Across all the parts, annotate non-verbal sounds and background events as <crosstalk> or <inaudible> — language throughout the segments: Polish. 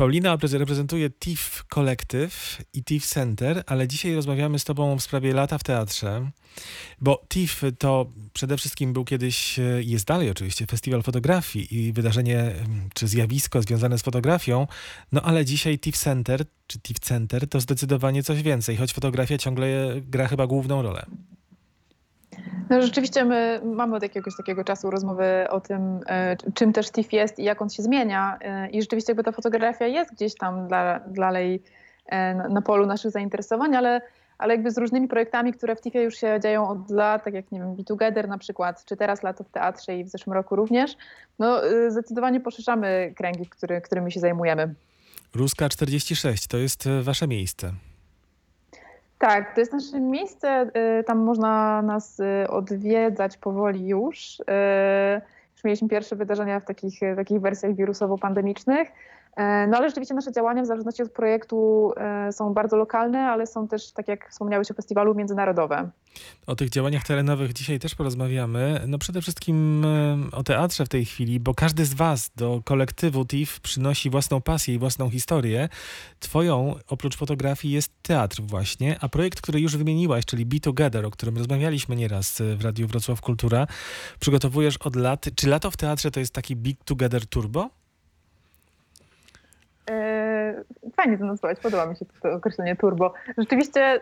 Paulina reprezentuje TIF Kolektyw i TIF Center, ale dzisiaj rozmawiamy z Tobą w sprawie lata w teatrze, bo TIF to przede wszystkim był kiedyś, jest dalej oczywiście, festiwal fotografii i wydarzenie czy zjawisko związane z fotografią, no ale dzisiaj TIF Center czy TIF Center to zdecydowanie coś więcej, choć fotografia ciągle gra chyba główną rolę. No rzeczywiście my mamy od jakiegoś takiego czasu rozmowy o tym, e, czym też TIFF jest i jak on się zmienia. E, I rzeczywiście jakby ta fotografia jest gdzieś tam dla, dalej e, na polu naszych zainteresowań, ale, ale jakby z różnymi projektami, które w TIFie już się dzieją od lat, tak jak nie wiem, Be Together na przykład, czy teraz Lato w Teatrze i w zeszłym roku również, no zdecydowanie poszerzamy kręgi, który, którymi się zajmujemy. Ruska 46 to jest wasze miejsce. Tak, to jest nasze miejsce. Y, tam można nas y, odwiedzać powoli już. Y, już mieliśmy pierwsze wydarzenia w takich, takich wersjach wirusowo-pandemicznych. E, no ale rzeczywiście nasze działania w zależności od projektu e, są bardzo lokalne, ale są też, tak jak wspomniałeś o festiwalu, międzynarodowe. O tych działaniach terenowych dzisiaj też porozmawiamy. No przede wszystkim e, o teatrze w tej chwili, bo każdy z Was do kolektywu TIF przynosi własną pasję i własną historię. Twoją, oprócz fotografii, jest teatr właśnie, a projekt, który już wymieniłaś, czyli Be Together, o którym rozmawialiśmy nieraz w Radiu Wrocław Kultura, przygotowujesz od lat. Czy Lato w Teatrze to jest taki Be Together Turbo? E, fajnie to nazwać, podoba mi się to określenie turbo. Rzeczywiście e,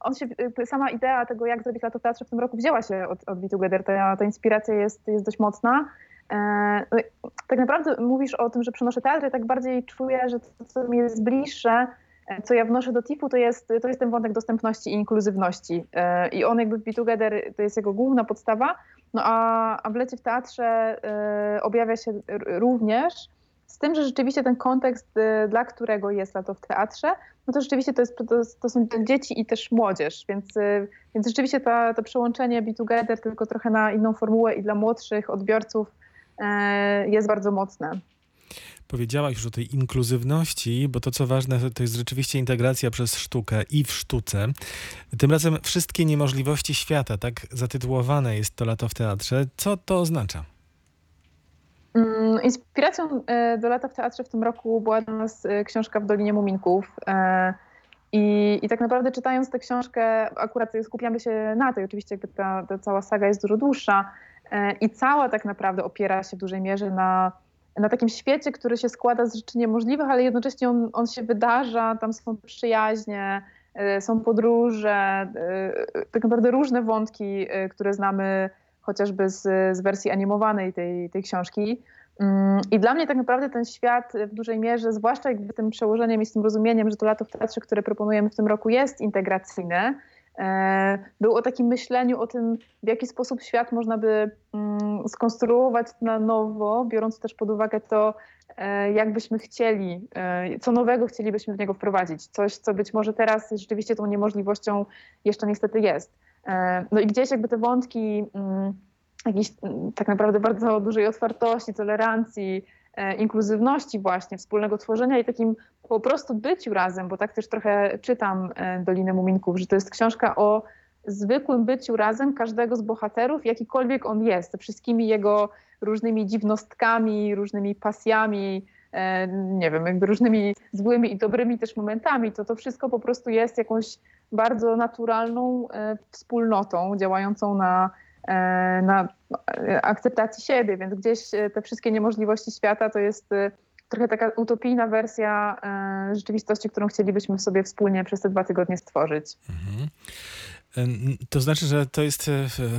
on się, e, sama idea tego, jak zrobić lato teatrze w tym roku wzięła się od, od Be Together. Ta, inspiracja jest, jest dość mocna. No tak naprawdę mówisz o tym, że przenoszę teatr i tak bardziej czuję, że to, co mi jest bliższe, co ja wnoszę do TIP-u, to jest, to jest ten wątek dostępności i inkluzywności. I on jakby w Be Together to jest jego główna podstawa, no a, a w Lecie w Teatrze objawia się również z tym, że rzeczywiście ten kontekst, y, dla którego jest lato w teatrze, no to rzeczywiście to, jest, to, są dzieci i też młodzież, więc, y, więc rzeczywiście to, przełączenie Be Together tylko trochę na inną formułę i dla młodszych odbiorców e, jest bardzo mocne. Powiedziałaś już o tej inkluzywności, bo to co ważne, to jest rzeczywiście integracja przez sztukę i w sztuce. Tym razem wszystkie niemożliwości świata, tak zatytułowane jest to lato w teatrze. Co to oznacza? Mm, inspiracją e, do lata w teatrze w tym roku była dla nas e, książka w Dolinie Muminków. E, I, I tak naprawdę czytając tę książkę, akurat skupiamy się na tej, oczywiście ta, ta cała saga jest dużo dłuższa i cała tak naprawdę opiera się w dużej mierze na, na takim świecie, który się składa z rzeczy niemożliwych, ale jednocześnie on, on się wydarza, tam są przyjaźnie, są podróże, tak naprawdę różne wątki, które znamy chociażby z, z wersji animowanej tej, tej książki. Mm, I dla mnie tak naprawdę ten świat w dużej mierze, zwłaszcza jakby tym przełożeniem i z tym rozumieniem, że to lato w teatrze, które proponujemy w tym roku jest integracyjne, e, był o takim myśleniu o tym, w jaki sposób świat można by mm, skonstruować na nowo, biorąc też pod uwagę to, e, jak byśmy chcieli, e, co nowego chcielibyśmy w niego wprowadzić. Coś, co być może teraz rzeczywiście tą niemożliwością jeszcze niestety jest. No i gdzieś jakby te wątki mm, jakiejś mm, tak naprawdę bardzo dużej otwartości, tolerancji, e, inkluzywności właśnie, wspólnego tworzenia i takim po prostu byciu razem, bo tak też trochę czytam e, Dolinę Muminków, że to jest książka o zwykłym byciu razem każdego z bohaterów, jakikolwiek on jest, wszystkimi jego różnymi dziwnostkami, różnymi pasjami, nie wiem, jakby różnymi złymi i dobrymi też momentami, to to wszystko po prostu jest jakąś bardzo naturalną e, wspólnotą działającą na, e, na akceptacji siebie, więc gdzieś e, te wszystkie niemożliwości świata to jest trochę taka utopijna wersja rzeczywistości, którą chcielibyśmy sobie wspólnie przez te dwa tygodnie stworzyć. Mhm. To znaczy, że to jest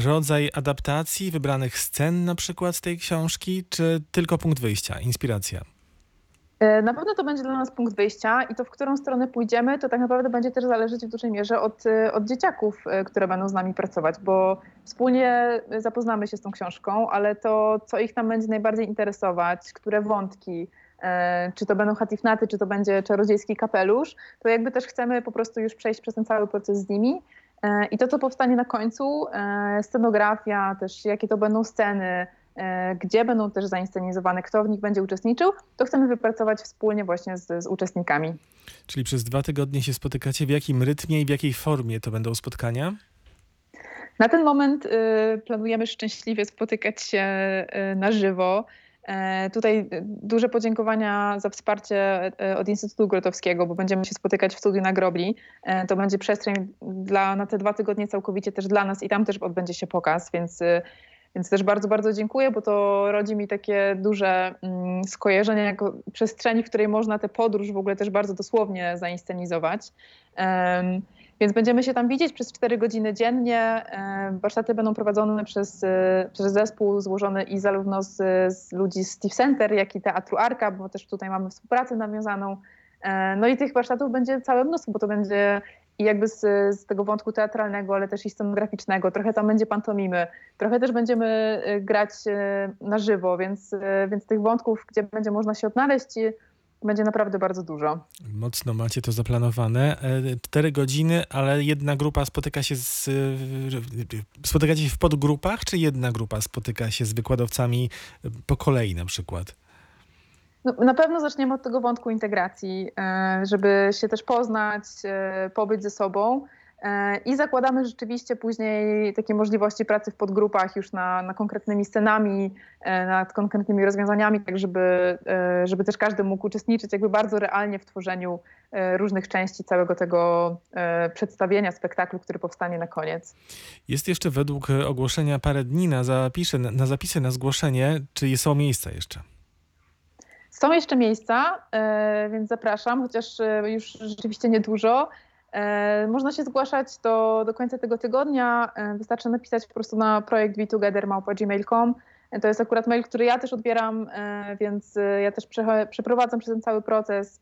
rodzaj adaptacji wybranych scen na przykład z tej książki, czy tylko punkt wyjścia, inspiracja? E, na pewno to będzie dla nas punkt wyjścia i to, w którą stronę pójdziemy, to tak naprawdę będzie też zależeć w dużej mierze od, e, od dzieciaków, e, które będą z nami pracować, bo wspólnie zapoznamy się z tą książką, ale to, co ich tam będzie najbardziej interesować, które wątki, czy to będą hatifnaty, czy to będzie czarodziejski kapelusz, to jakby też chcemy po prostu już przejść przez ten cały proces z nimi. I to, co powstanie na końcu, scenografia, też jakie to będą sceny, gdzie będą też zainscenizowane, kto w nich będzie uczestniczył, to chcemy wypracować wspólnie właśnie z, z uczestnikami. Czyli przez dwa tygodnie się spotykacie. W jakim rytmie i w jakiej formie to będą spotkania? Na ten moment y, planujemy szczęśliwie spotykać się y, na żywo. E, tutaj duże podziękowania za wsparcie e, od Instytutu Grotowskiego, bo będziemy się spotykać w studiu na Grobli. E, to będzie przestrzeń dla, na te dwa tygodnie całkowicie też dla nas i tam też odbędzie się pokaz, więc, więc też bardzo, bardzo dziękuję, bo to rodzi mi takie duże mm, skojarzenie jako przestrzeni, w której można tę podróż w ogóle też bardzo dosłownie zainscenizować. Więc będziemy się tam widzieć przez 4 godziny dziennie. Warsztaty będą prowadzone przez, e, przez zespół złożony i zarówno z, z ludzi z Steve Center, jak i Teatru Arka, bo też tutaj mamy współpracę nawiązaną. E, no i tych warsztatów będzie całe mnóstwo, bo to będzie i jakby z, z, tego wątku teatralnego, ale też i scenograficznego. Trochę tam będzie pantomimy, trochę też będziemy grać na żywo, więc, więc tych wątków, gdzie będzie można się odnaleźć, będzie naprawdę bardzo dużo. Mocno macie to zaplanowane. E, cztery godziny, ale jedna grupa spotyka się z... Spotykacie się w podgrupach, czy jedna grupa spotyka się z wykładowcami po kolei na przykład? No, na pewno zaczniemy od tego wątku integracji, e, żeby się też poznać, e, pobyć ze sobą. E, I zakładamy rzeczywiście później takie możliwości pracy w podgrupach już na, na konkretnymi scenami, nad konkretnymi rozwiązaniami, tak żeby, żeby też każdy mógł uczestniczyć jakby bardzo realnie w tworzeniu różnych części całego tego przedstawienia, spektaklu, który powstanie na koniec. Jest jeszcze według ogłoszenia parę dni na zapisy, na zapisy na zgłoszenie. Czy są miejsca jeszcze? Są jeszcze miejsca, więc zapraszam, chociaż już rzeczywiście niedużo. E, można się zgłaszać do, do końca tego tygodnia. E, wystarczy napisać po prostu na projekt vtogether.gmail.com. E, to jest akurat mail, który ja też odbieram, więc ja też przeprowadzam przez ten cały proces.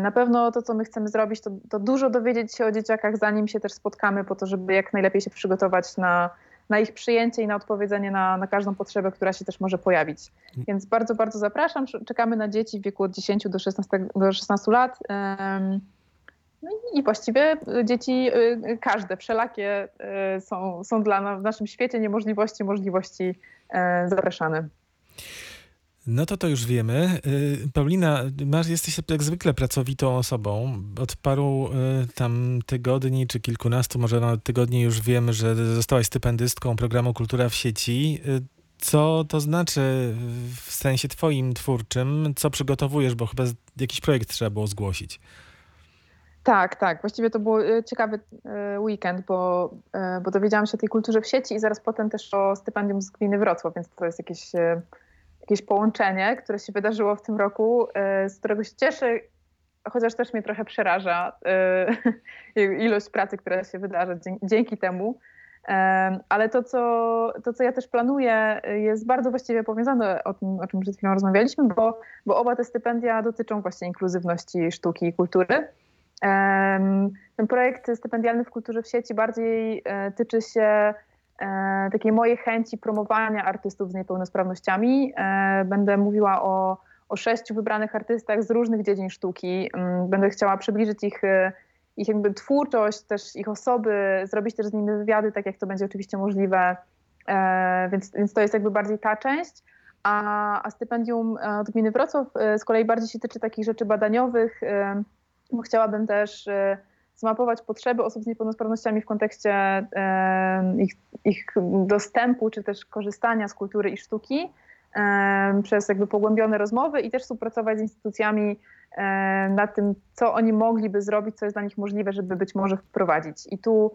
Na pewno to, co my chcemy zrobić, to, to dużo dowiedzieć się o dzieciakach, zanim się też spotkamy, po to, żeby jak najlepiej się przygotować na, na ich przyjęcie i na odpowiedzenie na, na każdą potrzebę, która się też może pojawić. Więc bardzo, bardzo zapraszam. Czekamy na dzieci w wieku od 10 do 16, do 16 lat. No i właściwie dzieci, y, każde, wszelakie y, są, są dla nas w naszym świecie niemożliwości, możliwości y, zapraszane. No to to już wiemy. Paulina, masz, jesteś jak zwykle pracowitą osobą. Od paru tam tygodni, czy kilkunastu, może nawet tygodni już wiemy, że zostałaś stypendystką programu Kultura w sieci. Co to znaczy w sensie twoim twórczym? Co przygotowujesz, bo chyba jakiś projekt trzeba było zgłosić. Tak, tak. Właściwie to był y, ciekawy y, weekend, bo, y, bo dowiedziałam się o tej kulturze w sieci i zaraz potem też o stypendium z gminy Wrocław, więc to jest jakieś, jakieś połączenie, które się wydarzyło w tym roku, z którego się cieszę, chociaż też mnie trochę przeraża <laughs> ilość pracy, która się wydarza dzięki temu. Ale to co, to, co ja też planuję, jest bardzo właściwie powiązane o tym, o czym przed chwilą rozmawialiśmy, bo, bo oba te stypendia dotyczą właśnie inkluzywności sztuki i kultury. Ten projekt stypendialny w kulturze w sieci bardziej e, tyczy się e, takiej mojej chęci promowania artystów z niepełnosprawnościami. E, będę mówiła o, o sześciu wybranych artystach z różnych dziedzin sztuki. Mm, będę chciała przybliżyć ich, ich jakby twórczość, też ich osoby, zrobić też z nimi wywiady, tak jak to będzie oczywiście możliwe. Więc, więc to jest jakby bardziej ta część. A, a stypendium od gminy Wrocław z kolei bardziej się tyczy takich rzeczy badaniowych, Chciałabym też zmapować potrzeby osób z niepełnosprawnościami w kontekście ich, ich dostępu czy też korzystania z kultury i sztuki przez jakby pogłębione rozmowy i też współpracować z instytucjami nad tym, co oni mogliby zrobić, co jest dla nich możliwe, żeby być może wprowadzić. I tu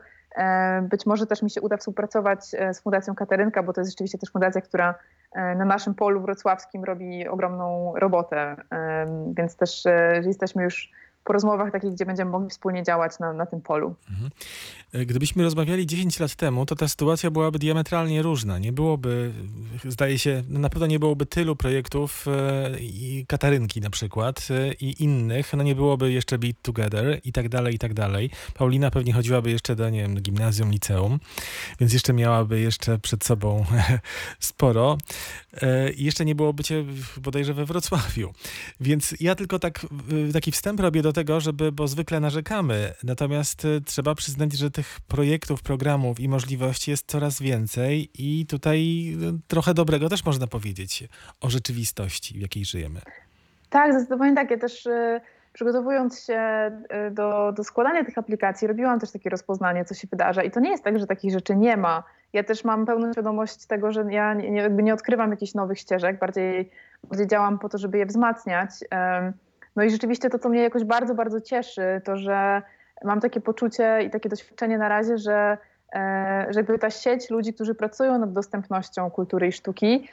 być może też mi się uda współpracować e, z Fundacją Katarynka, bo to jest rzeczywiście też fundacja, która e, na naszym polu wrocławskim robi ogromną robotę, więc też e, jesteśmy już po rozmowach takich, gdzie będziemy mogli wspólnie działać na, na tym polu. Mhm. E, gdybyśmy rozmawiali 10 lat temu, to ta sytuacja byłaby diametralnie różna. Nie byłoby, zdaje się, no na pewno nie byłoby tylu projektów e, i Katarynki na przykład e, i innych. No nie byłoby jeszcze Beat Together i tak dalej, i tak dalej. Paulina pewnie chodziłaby jeszcze do, nie wiem, gimnazjum, liceum, więc jeszcze miałaby jeszcze przed sobą <laughs> sporo. I jeszcze nie byłoby cię bodajże we Wrocławiu. Więc ja tylko tak, taki wstęp robię do tego, żeby, bo zwykle narzekamy, natomiast trzeba przyznać, że tych projektów, programów i możliwości jest coraz więcej i tutaj no, trochę dobrego też można powiedzieć o rzeczywistości, w jakiej żyjemy. Tak, zdecydowanie tak. Ja też y, przygotowując się y, do, do składania tych aplikacji, robiłam też takie rozpoznanie, co się wydarza. I to nie jest tak, że takich rzeczy nie ma ja też mam pełną świadomość tego, że ja nie, nie odkrywam jakichś nowych ścieżek, bardziej, bardziej działam po to, żeby je wzmacniać. No i rzeczywiście to, co mnie jakoś bardzo, bardzo cieszy, to że mam takie poczucie i takie doświadczenie na razie, że e, że jakby ta sieć ludzi, którzy pracują nad dostępnością kultury i sztuki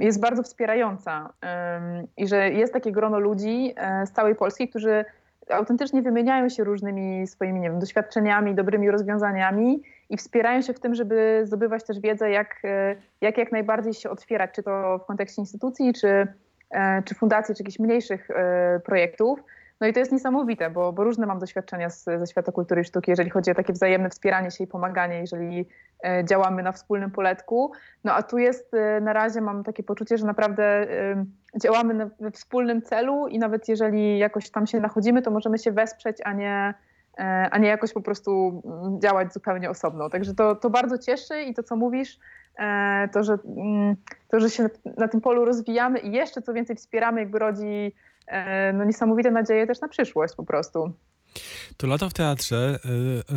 jest bardzo wspierająca i że jest takie grono ludzi e, z całej Polski, którzy autentycznie wymieniają się różnymi swoimi nie wiem, doświadczeniami, dobrymi rozwiązaniami i wspierają się w tym, żeby zdobywać też wiedzę, jak, e, jak jak najbardziej się otwierać, czy to w kontekście instytucji, czy, e, czy fundacji, czy jakichś mniejszych e, projektów. No i to jest niesamowite, bo, bo różne mam doświadczenia z, ze świata kultury i sztuki, jeżeli chodzi o takie wzajemne wspieranie się i pomaganie, jeżeli działamy na wspólnym poletku. No a tu jest na razie mam takie poczucie, że naprawdę działamy we wspólnym celu i nawet jeżeli jakoś tam się nachodzimy, to możemy się wesprzeć, a nie, e, a nie jakoś po prostu mm, działać zupełnie osobno. Także to, to bardzo cieszy i to, co mówisz, e, to że, mm, to, że się na tym polu rozwijamy i jeszcze co więcej wspieramy, jakby rodzi e, no, niesamowite nadzieje też na przyszłość po prostu. To Lato w Teatrze,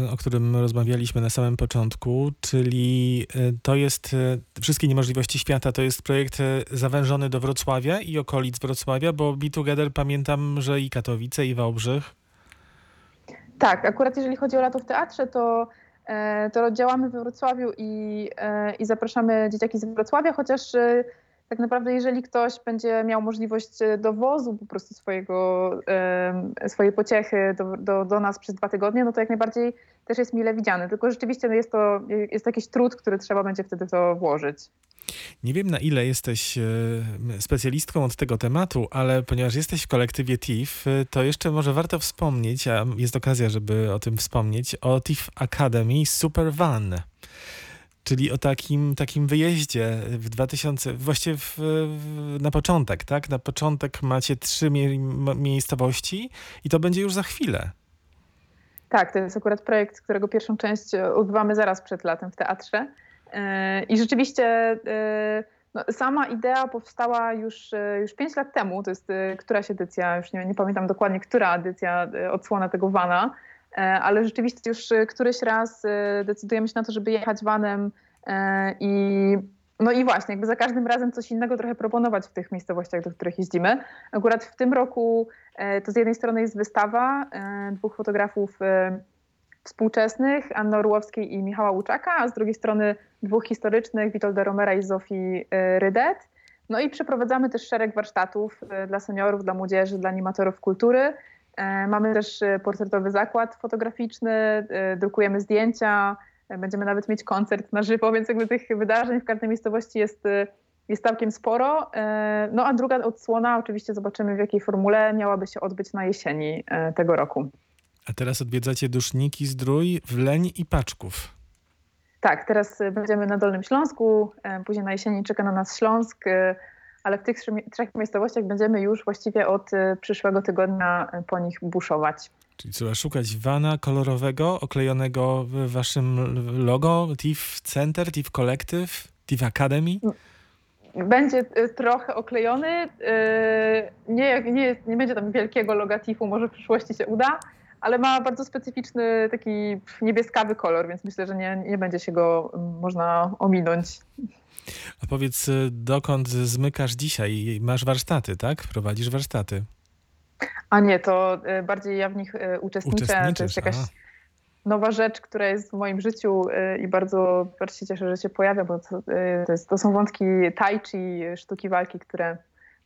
y, o którym rozmawialiśmy na samym początku, czyli to jest Wszystkie Niemożliwości Świata, to jest projekt zawężony do Wrocławia i okolic Wrocławia, bo Be Together pamiętam, że i Katowice, i Wałbrzych. Tak, akurat jeżeli chodzi o Lato w Teatrze, to, e, to działamy we Wrocławiu i, e, i zapraszamy dzieciaki z Wrocławia, chociaż tak naprawdę jeżeli ktoś będzie miał możliwość e, dowozu po prostu swojego, swojej pociechy do, do, do nas przez dwa tygodnie, no to jak najbardziej też jest mile widziany. Tylko rzeczywiście jest to jest jakiś trud, który trzeba będzie wtedy to włożyć. Nie wiem na ile jesteś e, specjalistką od tego tematu, ale ponieważ jesteś w kolektywie TIF, e, to jeszcze może warto wspomnieć, a jest okazja, żeby o tym wspomnieć, o TIF Academy Super Van czyli o takim, takim wyjeździe w 2000, właściwie w, w, na początek, tak? Na początek macie trzy mie miejscowości i to będzie już za chwilę. Tak, to jest akurat projekt, którego pierwszą część odbywamy zaraz przed latem w teatrze. E, I rzeczywiście e, no, sama idea powstała już, e, już 5 lat temu. To jest któraś edycja, już nie, nie pamiętam dokładnie, która edycja odsłona tego wana. E, ale rzeczywiście już e, któryś raz e, decydujemy się na to, żeby jechać vanem i no i właśnie, jakby za każdym razem coś innego trochę proponować w tych miejscowościach, do których jeździmy. Akurat w tym roku to z jednej strony jest wystawa dwóch fotografów współczesnych, Anny Orłowskiej i Michała Łuczaka, a z drugiej strony dwóch historycznych, Witolda Romera i Zofii Rydet. No i przeprowadzamy też szereg warsztatów dla seniorów, dla młodzieży, dla animatorów kultury. E, mamy też e, portretowy zakład fotograficzny, e, drukujemy zdjęcia, będziemy nawet mieć koncert na żywo, więc jakby tych wydarzeń w każdej miejscowości jest, jest całkiem sporo. No a druga odsłona, oczywiście zobaczymy w jakiej formule, miałaby się odbyć na jesieni tego roku. A teraz odwiedzacie Duszniki, Zdrój, Wleń i Paczków. Tak, teraz będziemy na Dolnym Śląsku, później na jesieni czeka na nas Śląsk, ale w tych trzech miejscowościach będziemy już właściwie od przyszłego tygodnia po nich buszować. Czyli trzeba szukać wana kolorowego, oklejonego w waszym logo, TIF Center, TIF Collective, TIF Academy? Będzie y, trochę oklejony. Nie, nie, nie będzie tam wielkiego loga TIFu, może w przyszłości się uda, ale ma bardzo specyficzny taki niebieskawy kolor, więc myślę, że nie, nie będzie się go mm, można ominąć. A powiedz, y, dokąd zmykasz dzisiaj? Masz warsztaty, tak? Prowadzisz warsztaty. A nie, to y, bardziej ja w nich y, uczestniczę. To jest jakaś aha. nowa rzecz, która jest w moim życiu i bardzo, bardzo się cieszę, że się pojawia, bo to, to, jest, to są wątki tai chi, sztuki walki, które,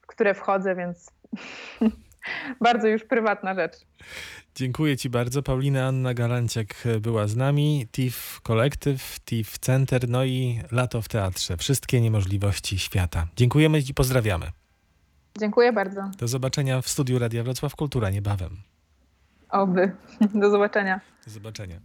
w które wchodzę, więc <laughs> bardzo już prywatna rzecz. Dziękuję Ci bardzo. Paulina Anna Garanciak była z nami. TIF Kolektyw, TIF Center, no i Lato w Teatrze. Wszystkie niemożliwości świata. Dziękujemy i pozdrawiamy. Dziękuję bardzo. Do zobaczenia w studiu Radia Wrocław Kultura niebawem. Oby. Do zobaczenia. Do zobaczenia.